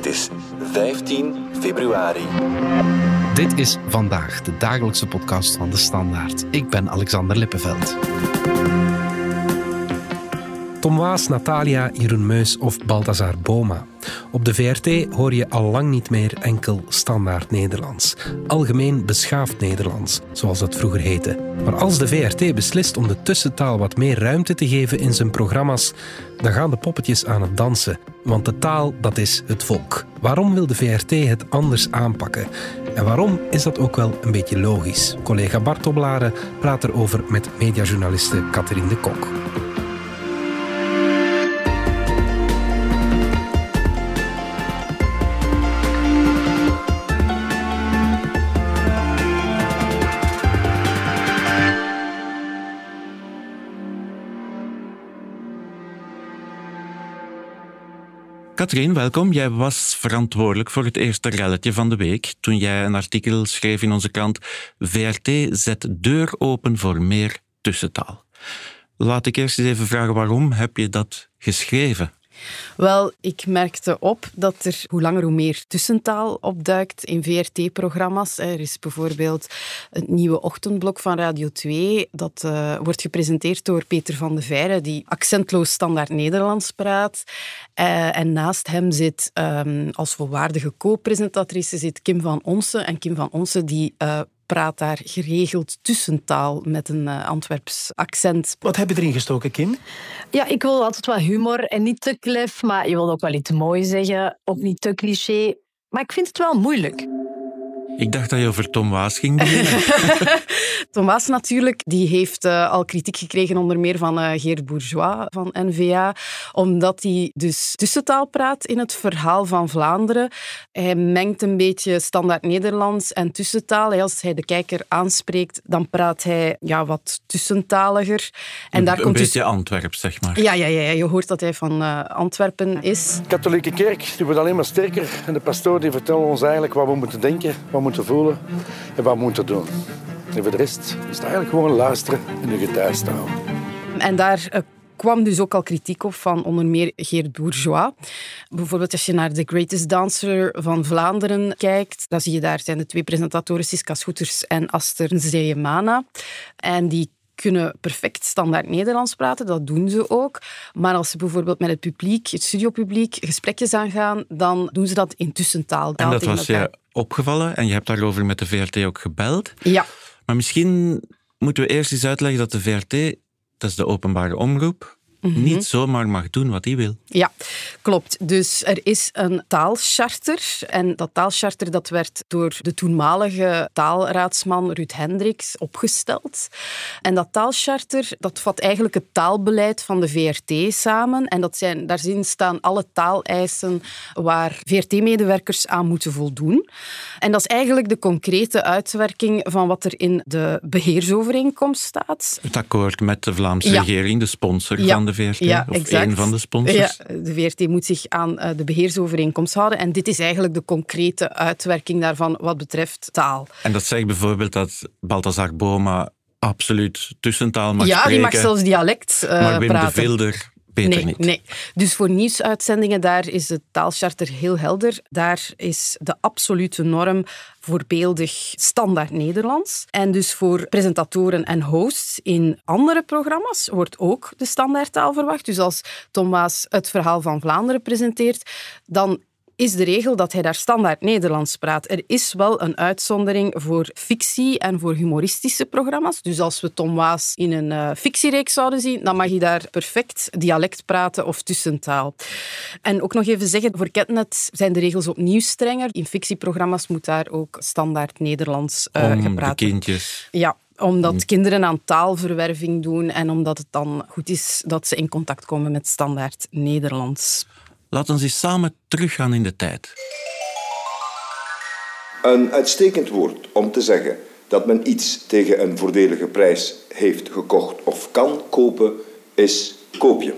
Het is 15 februari. Dit is vandaag de dagelijkse podcast van de Standaard. Ik ben Alexander Lippenveld. Tom Waas, Natalia, Jeroen Meus of Balthazar Boma. Op de VRT hoor je al lang niet meer enkel standaard Nederlands. Algemeen beschaafd Nederlands, zoals dat vroeger heette. Maar als de VRT beslist om de tussentaal wat meer ruimte te geven in zijn programma's, dan gaan de poppetjes aan het dansen. Want de taal, dat is het volk. Waarom wil de VRT het anders aanpakken? En waarom is dat ook wel een beetje logisch? Collega Bart Oblaren praat erover met mediajournaliste Catherine de Kok. Katrien, welkom. Jij was verantwoordelijk voor het eerste relletje van de week toen jij een artikel schreef in onze krant VRT zet deur open voor meer tussentaal. Laat ik eerst eens even vragen waarom heb je dat geschreven? Wel, ik merkte op dat er hoe langer hoe meer tussentaal opduikt in VRT-programma's. Er is bijvoorbeeld het nieuwe ochtendblok van Radio 2. Dat uh, wordt gepresenteerd door Peter van de Veire, die accentloos standaard Nederlands praat. Uh, en naast hem zit um, als volwaardige co-presentatrice zit Kim van Onsen. En Kim van Onsen die uh, praat daar geregeld tussentaal met een uh, Antwerps accent. Wat heb je erin gestoken, Kim? Ja, ik wil altijd wat humor en niet te klef, maar je wil ook wel iets moois zeggen. Ook niet te cliché. Maar ik vind het wel moeilijk. Ik dacht dat je over Tom Waas ging beginnen. Tom Waas natuurlijk, die heeft uh, al kritiek gekregen onder meer van uh, Geert Bourgeois van N-VA, omdat hij dus tussentaal praat in het verhaal van Vlaanderen. Hij mengt een beetje standaard Nederlands en tussentaal. Als hij de kijker aanspreekt, dan praat hij ja, wat tussentaliger. En een, daar een komt beetje dus... Antwerps, zeg maar. Ja, ja, ja, je hoort dat hij van uh, Antwerpen is. De katholieke kerk die wordt alleen maar sterker en de pastoor die vertelt ons eigenlijk wat we moeten denken, wat we moeten voelen en wat moeten doen. En voor de rest is het eigenlijk gewoon luisteren in de getuigstaal. En daar uh, kwam dus ook al kritiek op van onder meer Geert Bourgeois. Bijvoorbeeld als je naar The Greatest Dancer van Vlaanderen kijkt, dan zie je daar zijn de twee presentatoren Siska Schoeters en Aster Zeemana. En die kunnen perfect standaard Nederlands praten, dat doen ze ook. Maar als ze bijvoorbeeld met het publiek, het studiopubliek, gesprekjes aangaan, dan doen ze dat in tussentaal. En dat was je opgevallen en je hebt daarover met de VRT ook gebeld. Ja. Maar misschien moeten we eerst eens uitleggen dat de VRT, dat is de openbare omroep, Mm -hmm. niet zomaar mag doen wat hij wil. Ja, klopt. Dus er is een taalcharter. En dat taalcharter dat werd door de toenmalige taalraadsman Ruud Hendricks opgesteld. En dat taalcharter dat vat eigenlijk het taalbeleid van de VRT samen. En dat zijn, daarin staan alle taaleisen waar VRT-medewerkers aan moeten voldoen. En dat is eigenlijk de concrete uitwerking van wat er in de beheersovereenkomst staat. Het akkoord met de Vlaamse ja. regering, de sponsor ja. van de VRT, ja, of exact. een van de sponsors. Ja, de VRT moet zich aan uh, de beheersovereenkomst houden en dit is eigenlijk de concrete uitwerking daarvan wat betreft taal. En dat zegt bijvoorbeeld dat Balthazar Boma absoluut tussentaal mag ja, spreken. die mag zelfs dialect uh, maar Wim praten. de Vilder beter nee, niet. Nee. Dus voor nieuwsuitzendingen, daar is het taalcharter heel helder. Daar is de absolute norm voorbeeldig standaard Nederlands. En dus voor presentatoren en hosts in andere programma's wordt ook de standaardtaal verwacht. Dus als Thomas het verhaal van Vlaanderen presenteert, dan is de regel dat hij daar standaard Nederlands praat. Er is wel een uitzondering voor fictie en voor humoristische programma's. Dus als we Tom Waas in een uh, fictiereeks zouden zien, dan mag hij daar perfect dialect praten of tussentaal. En ook nog even zeggen, voor Ketnet zijn de regels opnieuw strenger. In fictieprogramma's moet daar ook standaard Nederlands uh, Om gepraat de kindjes. Ja, omdat mm. kinderen aan taalverwerving doen en omdat het dan goed is dat ze in contact komen met standaard Nederlands. Laten we eens samen teruggaan in de tijd. Een uitstekend woord om te zeggen dat men iets tegen een voordelige prijs heeft gekocht of kan kopen, is koopje.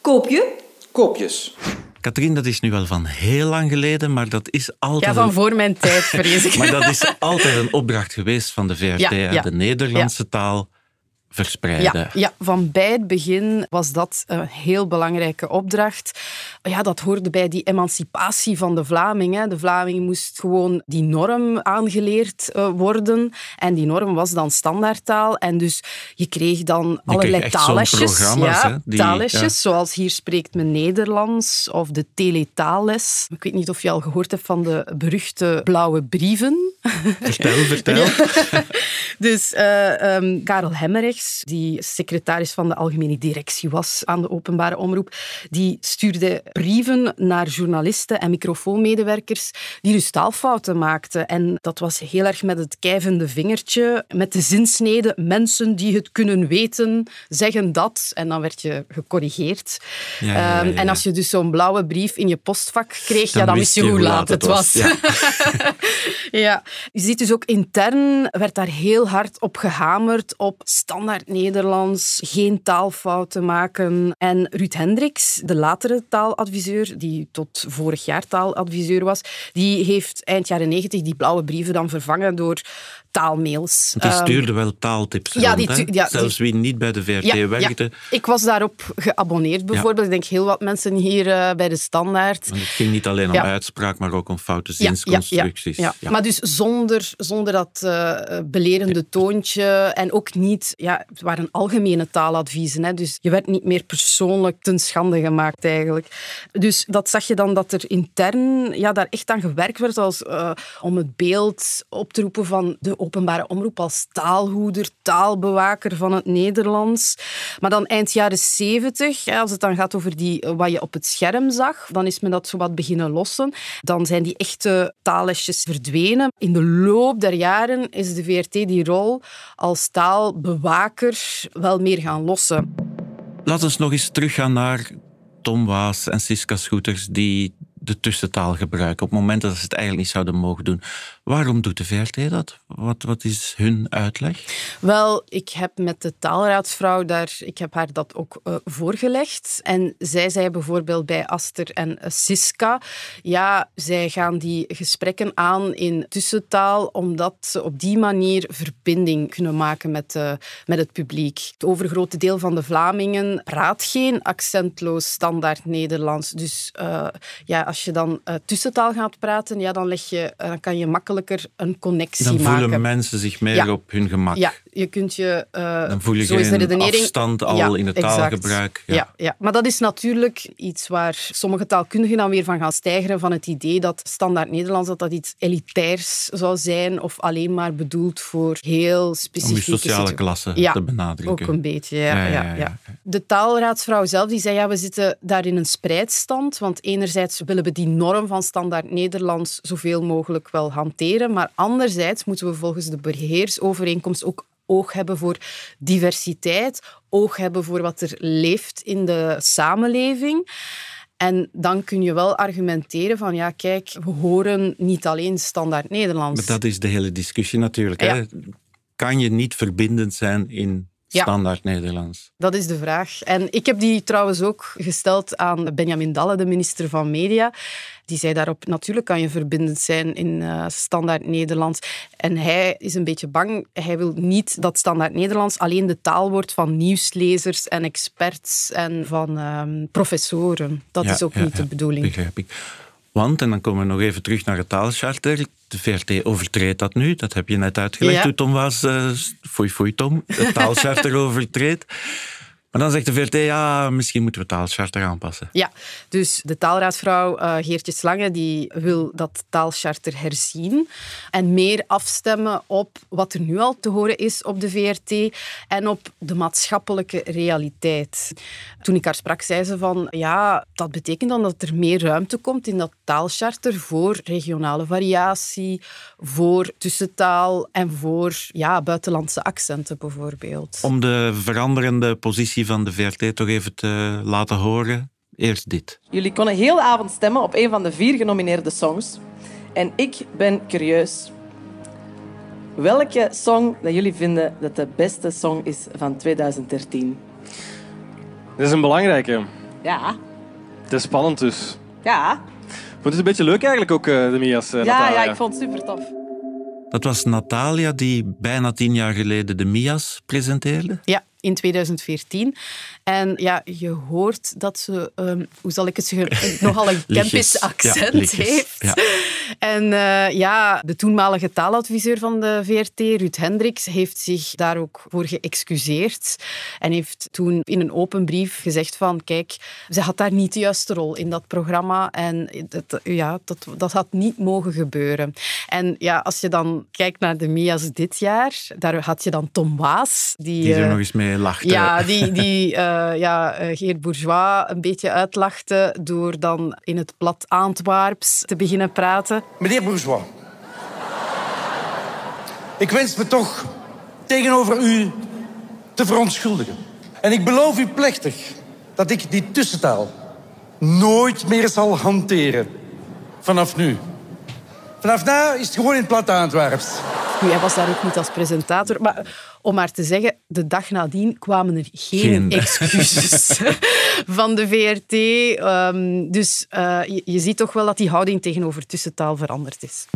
Koopje? Koopjes. Katrien, dat is nu wel van heel lang geleden, maar dat is altijd... Ja, van voor mijn tijd, vrees ik. maar dat is altijd een opdracht geweest van de VRT, Ja, ja. de Nederlandse taal verspreiden. Ja, ja, van bij het begin was dat een heel belangrijke opdracht. Ja, dat hoorde bij die emancipatie van de Vlamingen. De Vlamingen moest gewoon die norm aangeleerd uh, worden. En die norm was dan standaardtaal. En dus je kreeg dan Je allerlei kreeg Ja, hè, die- ja. zoals hier spreekt men Nederlands of de teletaalles. Ik weet niet of je al gehoord hebt van de beruchte blauwe brieven. Vertel, vertel. Dus eh, ehm, Karel Hemmerichs, die secretaris van de algemene directie was aan de openbare omroep, die stuurde brieven naar journalisten en microfoonmedewerkers die dus taalfouten maakten. En dat was heel erg met het kijvende vingertje, met de zinsnede mensen die het kunnen weten, zeggen dat. En dan werd je gecorrigeerd. Ja, ja, ja, Ehm. En als je dus zo'n blauwe brief in je postvak kreeg, Dan ja, dan wist je hoe laat het was. Ja. Ja, je ziet dus ook intern werd daar heel hard op gehamerd op standaard Nederlands, geen taalfouten maken. En Ruud Hendricks, de latere taaladviseur, die tot vorig jaar taaladviseur was, die heeft eind jaren negentig die blauwe brieven dan vervangen door taalmails. Die Ehm, stuurde wel taaltips ja, rond, die hè? tu- ja, die- Zelfs wie niet bij de VRT werkte. Ik was daarop geabonneerd bijvoorbeeld. Ik denk heel wat mensen hier eh, bij de standaard. Want het ging niet alleen om uitspraak, maar ook om foute zinsconstructies. Ja. Maar dus zonder, zonder dat eh, belerende toontje en ook niet... Ja, het waren algemene taaladviezen, hè, dus je werd niet meer persoonlijk ten schande gemaakt eigenlijk. Dus dat zag je dan dat er intern ja, daar echt aan gewerkt werd als, eh, om het beeld op te roepen van de openbare omroep als taalhoeder, taalbewaker van het Nederlands. Maar dan eind jaren zeventig, als het dan gaat over die, eh, wat je op het scherm zag, dan is men dat zo wat beginnen lossen. Dan zijn die echte taallesjes verdwenen. In de loop der jaren is de VRT die rol als taalbewaker wel meer gaan lossen. Laten we nog eens teruggaan naar Tom Waas en Siska Schoeters die de tussentaal gebruiken op het moment dat ze het eigenlijk niet zouden mogen doen. Waarom doet de VRT dat? Wat, wat is hun uitleg? Wel, ik heb met de taalraadsvrouw daar, ik heb haar dat ook eh, voorgelegd. En zij zei bijvoorbeeld bij Aster en Siska, ja, zij gaan die gesprekken aan in tussentaal, omdat ze op die manier verbinding kunnen maken met, eh, met het publiek. Het overgrote deel van de Vlamingen praat geen accentloos standaard Nederlands. Dus eh, ja, als je dan tussentaal gaat praten, ja, dan, leg je, dan kan je een connectie Dan maken. voelen mensen zich meer Ja. op hun gemak. Ja, je kunt je... eh, Dan voel je zo geen afstand al Ja, in het exact. taalgebruik. Ja. Ja. Ja, maar dat is natuurlijk iets waar sommige taalkundigen dan weer van gaan stijgen van het idee dat standaard Nederlands dat dat iets elitairs zou zijn of alleen maar bedoeld voor heel Om specifieke je sociale situ- klasse Ja, te benadrukken. Ook een beetje, ja. Ja, ja, ja, ja, ja, ja. De taalraadsvrouw zelf die zei, ja, we zitten daar in een spreidstand, want enerzijds willen we die norm van standaard Nederlands zoveel mogelijk wel hanteren, maar anderzijds moeten we volgens de beheersovereenkomst ook oog hebben voor diversiteit, oog hebben voor wat er leeft in de samenleving. En dan kun je wel argumenteren van, ja, kijk, we horen niet alleen standaard Nederlands. Maar dat is de hele discussie natuurlijk. Hè? Kan je niet verbindend zijn in Ja. standaard Nederlands? Dat is de vraag. En ik heb die trouwens ook gesteld aan Benjamin Dalle, de minister van Media. Die zei daarop, natuurlijk kan je verbindend zijn in eh, standaard Nederlands. En hij is een beetje bang. Hij wil niet dat standaard Nederlands alleen de taal wordt van nieuwslezers en experts en van ehm, professoren. Dat Ja, is ook ja, niet de bedoeling. Begrijp ik. Want, en dan komen we nog even terug naar het taalcharter. De VRT overtreedt dat nu. Dat heb je net uitgelegd Ja. toen Tom was. eh foei, foei, Tom. Het taalcharter overtreedt. Maar dan zegt de VRT, ja, misschien moeten we taalcharter aanpassen. Ja, dus de taalraadsvrouw eh, Geertje Slange die wil dat taalcharter herzien en meer afstemmen op wat er nu al te horen is op de VRT en op de maatschappelijke realiteit. Toen ik haar sprak, zei ze van ja, dat betekent dan dat er meer ruimte komt in dat taalcharter voor regionale variatie, voor tussentaal en voor ja, buitenlandse accenten bijvoorbeeld. Om de veranderende positie van de VRT toch even te laten horen, eerst dit. Jullie konden heel de avond stemmen op een van de vier genomineerde songs. En ik ben curieus. Welke song dat jullie vinden dat de beste song is van 2013? Dit is een belangrijke. Ja. Het is spannend dus. Ja. Ik vond het een beetje leuk eigenlijk ook, eh, de Mia's. eh, Ja, Natalia. ja, ik vond het super tof. Dat was Natalia die bijna tien jaar geleden de Mia's presenteerde. Ja, in 2014. En ja, je hoort dat ze, um, hoe zal ik het zeggen, nogal een campus accent ja, heeft. Ja. En uh, ja, de toenmalige taaladviseur van de VRT, Ruud Hendricks, heeft zich daar ook voor geëxcuseerd. En heeft toen in een open brief gezegd van, kijk, ze had daar niet de juiste rol in dat programma. En dat, ja, dat, dat had niet mogen gebeuren. En ja, als je dan kijkt naar de Mia's dit jaar, daar had je dan Tom Waas. Die, die er uh, nog eens mee lachte. Ja, die, die uh, ja, uh, Geert Bourgeois een beetje uitlachte door dan in het plat Antwerps te beginnen praten. Meneer Bourgeois, ik wens me toch tegenover u te verontschuldigen. En ik beloof u plechtig dat ik die tussentaal nooit meer zal hanteren. Vanaf nu. Vanaf nu is het gewoon in het plat Antwerps. Nu, hij was daar ook niet als presentator. Maar om maar te zeggen, de dag nadien kwamen er geen, Geen. excuses van de VRT. Um, dus uh, je, je ziet toch wel dat die houding tegenover tussentaal veranderd is.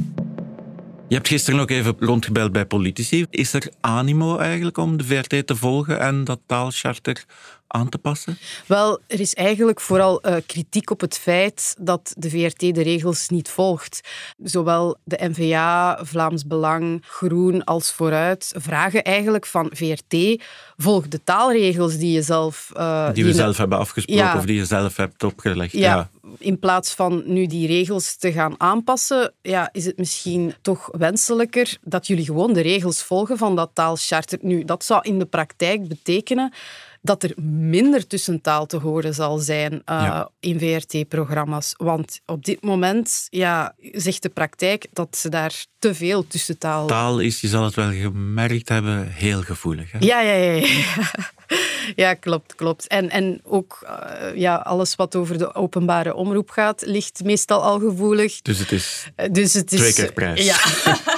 Je hebt gisteren ook even rondgebeld bij politici. Is er animo eigenlijk om de VRT te volgen en dat taalcharter aan te passen? Wel, er is eigenlijk vooral uh, kritiek op het feit dat de VRT de regels niet volgt. Zowel de NVA, Vlaams Belang, Groen als Vooruit vragen eigenlijk van VRT volg de taalregels die je zelf... Uh, die we zelf hebben afgesproken ja. of die je zelf hebt opgelegd. Ja. ja. In plaats van nu die regels te gaan aanpassen, ja, is het misschien toch wenselijker dat jullie gewoon de regels volgen van dat taalcharter. Nu, dat zou in de praktijk betekenen dat er minder tussentaal te horen zal zijn uh, ja. in VRT-programma's. Want op dit moment ja, zegt de praktijk dat ze daar te veel tussentaal... Taal is, je zal het wel gemerkt hebben, heel gevoelig. Hè? Ja, ja, ja. ja. Ja, klopt, klopt. En, en ook uh, ja, alles wat over de openbare omroep gaat, ligt meestal al gevoelig. Dus het is, dus het is twee keer prijs. Ja.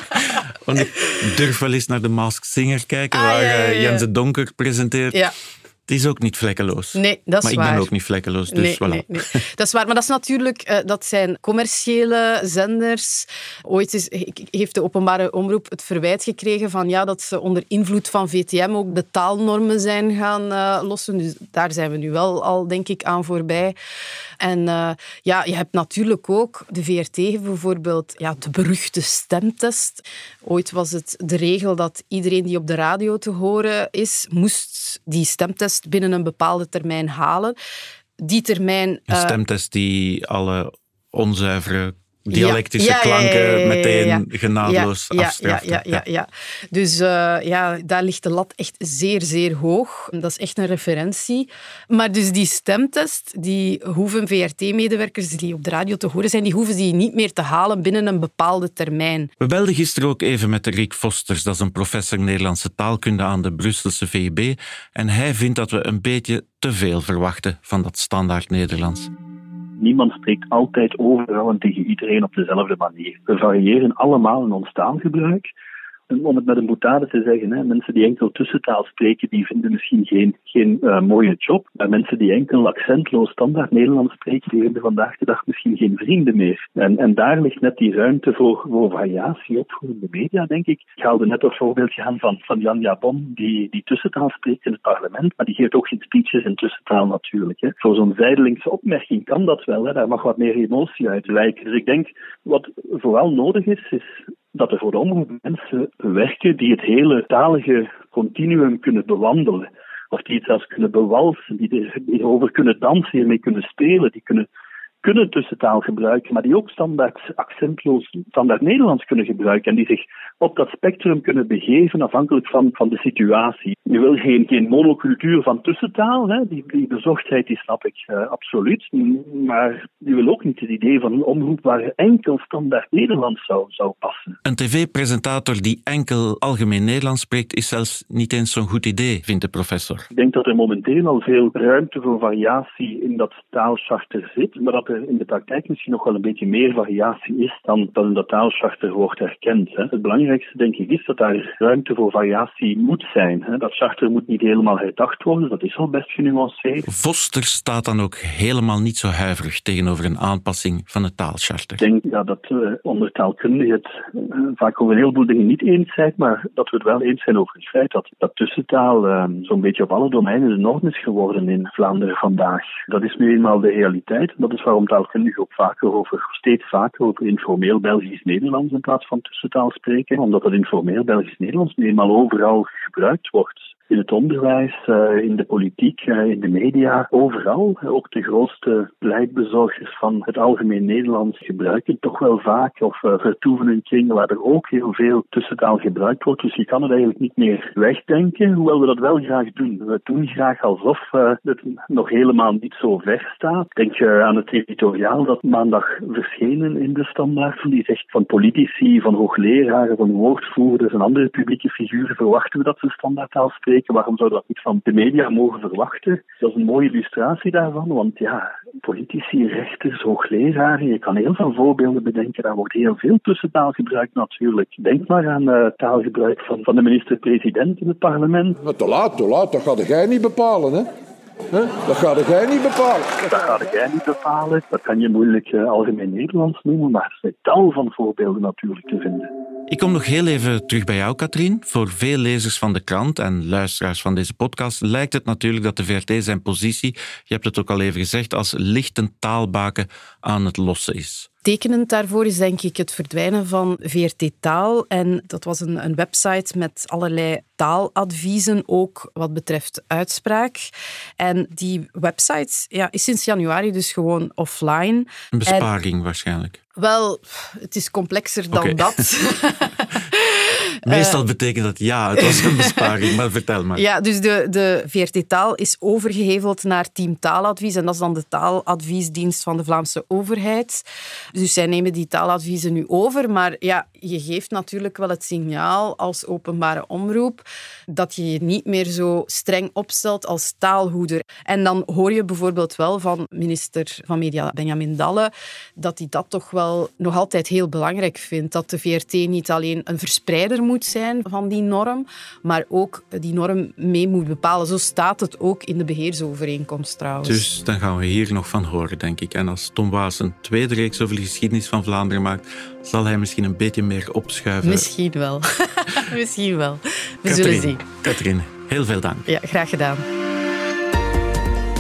Want ik durf wel eens naar de Masked Singer kijken, ah, waar ja, ja, ja. Jens de Donker presenteert. Ja. Het is ook niet vlekkeloos. Nee, dat is maar waar. ik ben ook niet vlekkeloos, dus nee, voilà. Nee, nee. Dat is waar, maar dat is natuurlijk... Uh, dat zijn commerciële zenders. Ooit is, heeft de openbare omroep het verwijt gekregen van ja, dat ze onder invloed van VTM ook de taalnormen zijn gaan uh, lossen. Dus daar zijn we nu wel al, denk ik, aan voorbij. En uh, ja, je hebt natuurlijk ook de VRT bijvoorbeeld ja, de beruchte stemtest. Ooit was het de regel dat iedereen die op de radio te horen is, moest die stemtest binnen een bepaalde termijn halen. Die termijn... Een stemtest die alle onzuivere dialectische ja, ja, klanken ja, ja, meteen genadeloos afstraft. Ja, ja, ja, Dus uh, ja, daar ligt de lat echt zeer, zeer hoog. Dat is echt een referentie. Maar dus die stemtest, die hoeven VRT-medewerkers die op de radio te horen zijn, die hoeven die niet meer te halen binnen een bepaalde termijn. We belden gisteren ook even met Rick Vosters, dat is een professor Nederlandse taalkunde aan de Brusselse VUB. En hij vindt dat we een beetje te veel verwachten van dat standaard Nederlands niemand spreekt altijd overal en tegen iedereen op dezelfde manier. We variëren allemaal in ons taalgebruik. Om het met een boetade te zeggen, hè, mensen die enkel tussentaal spreken, die vinden misschien geen, geen uh, mooie job. Maar mensen die enkel accentloos standaard Nederlands spreken, die vinden vandaag de dag misschien geen vrienden meer. En, en daar ligt net die ruimte voor, voor variatie op voor de media, denk ik. Ik haalde net een voorbeeldje aan van, van Jan Jabon, die, die tussentaal spreekt in het parlement, maar die geeft ook geen speeches in tussentaal natuurlijk. Hè. Voor zo'n zijdelingse opmerking kan dat wel, hè. daar mag wat meer emotie uit wijken. Dus ik denk, wat vooral nodig is, is dat er voor de omroep mensen werken die het hele talige continuum kunnen bewandelen. Of die het zelfs kunnen bewalsen, die erover kunnen dansen, hiermee kunnen spelen, die kunnen, kunnen tussentaal gebruiken, maar die ook standaard accentloos, standaard Nederlands kunnen gebruiken en die zich op dat spectrum kunnen begeven afhankelijk van, van de situatie. Je wil geen, geen monocultuur van tussentaal, hè? Die, die bezorgdheid die snap ik uh, absoluut, maar je wil ook niet het idee van een omroep waar enkel standaard Nederlands zou, zou passen. Een tv-presentator die enkel algemeen Nederlands spreekt is zelfs niet eens zo'n goed idee, vindt de professor. Ik denk dat er momenteel al veel ruimte voor variatie in dat taalcharter zit, maar dat er in de praktijk misschien nog wel een beetje meer variatie is dan, dan in dat taalcharter wordt erkend. Hè. Het belangrijkste denk ik is dat daar ruimte voor variatie moet zijn. Hè. Dat charter moet niet helemaal herdacht worden, dat is al best genuanceerd. Voster staat dan ook helemaal niet zo huiverig tegenover over een aanpassing van het taalcharter? Ik denk ja, dat we onder taalkundigen het uh, vaak over een heleboel dingen niet eens zijn, maar dat we het wel eens zijn over het feit dat, dat tussentaal uh, zo'n beetje op alle domeinen de norm is geworden in Vlaanderen vandaag. Dat is nu eenmaal de realiteit. Dat is waarom taalkundigen ook vaker over, steeds vaker over informeel Belgisch-Nederlands in plaats van tussentaal spreken, omdat dat informeel Belgisch-Nederlands nu eenmaal overal gebruikt wordt in het onderwijs, uh, in de politiek, uh, in de media, overal. Ook de grootste pleitbezorgers van het algemeen Nederlands gebruiken toch wel vaak of uh, vertoeven in kringen waar er ook heel veel tussentaal gebruikt wordt. Dus je kan het eigenlijk niet meer wegdenken, hoewel we dat wel graag doen. We doen graag alsof het nog helemaal niet zo ver staat. Denk je aan het editoriaal dat maandag verschenen in de standaard, die zegt van politici, van hoogleraren, van woordvoerders en andere publieke figuren verwachten we dat ze standaardtaal spreken Waarom zouden we dat niet van de media mogen verwachten? Dat is een mooie illustratie daarvan, want ja, politici, rechters, hoogleraren, je kan heel veel voorbeelden bedenken. Daar wordt heel veel tussentaal gebruikt natuurlijk. Denk maar aan uh, taalgebruik van, van de minister-president in het parlement. Maar te laat, te laat, dat gaat jij niet bepalen, hè? Dat gaat jij niet bepalen. Dat gaat jij niet bepalen. Dat kan je moeilijk uh, algemeen Nederlands noemen, maar er zijn tal van voorbeelden natuurlijk te vinden. Ik kom nog heel even terug bij jou, Katrien. Voor veel lezers van de krant en luisteraars van deze podcast lijkt het natuurlijk dat de VRT zijn positie, je hebt het ook al even gezegd, als lichtend taalbaken aan het lossen is. Tekenend daarvoor is denk ik het verdwijnen van VRT Taal. En dat was een, een website met allerlei taaladviezen, ook wat betreft uitspraak. En die website ja, is sinds januari dus gewoon offline. Een besparing en, waarschijnlijk. Wel, het is complexer dan okay. dat. Meestal uh, betekent dat ja, het was een besparing, maar vertel maar. Ja, dus de, de VRT Taal is overgeheveld naar Team Taaladvies en dat is dan de taaladviesdienst van de Vlaamse overheid. Dus zij nemen die taaladviezen nu over, maar ja, je geeft natuurlijk wel het signaal als openbare omroep dat je je niet meer zo streng opstelt als taalhoeder. En dan hoor je bijvoorbeeld wel van minister van Media Benjamin Dalle dat hij dat toch wel nog altijd heel belangrijk vindt. Dat de VRT niet alleen een verspreider moet zijn van die norm, maar ook die norm mee moet bepalen. Zo staat het ook in de beheersovereenkomst trouwens. Dus dan gaan we hier nog van horen, denk ik. En als Tom Waas een tweede reeks over de geschiedenis van Vlaanderen maakt, zal hij misschien een beetje meer opschuiven. Misschien wel. misschien wel. We zullen zien. Katrien, heel veel dank. Ja, graag gedaan.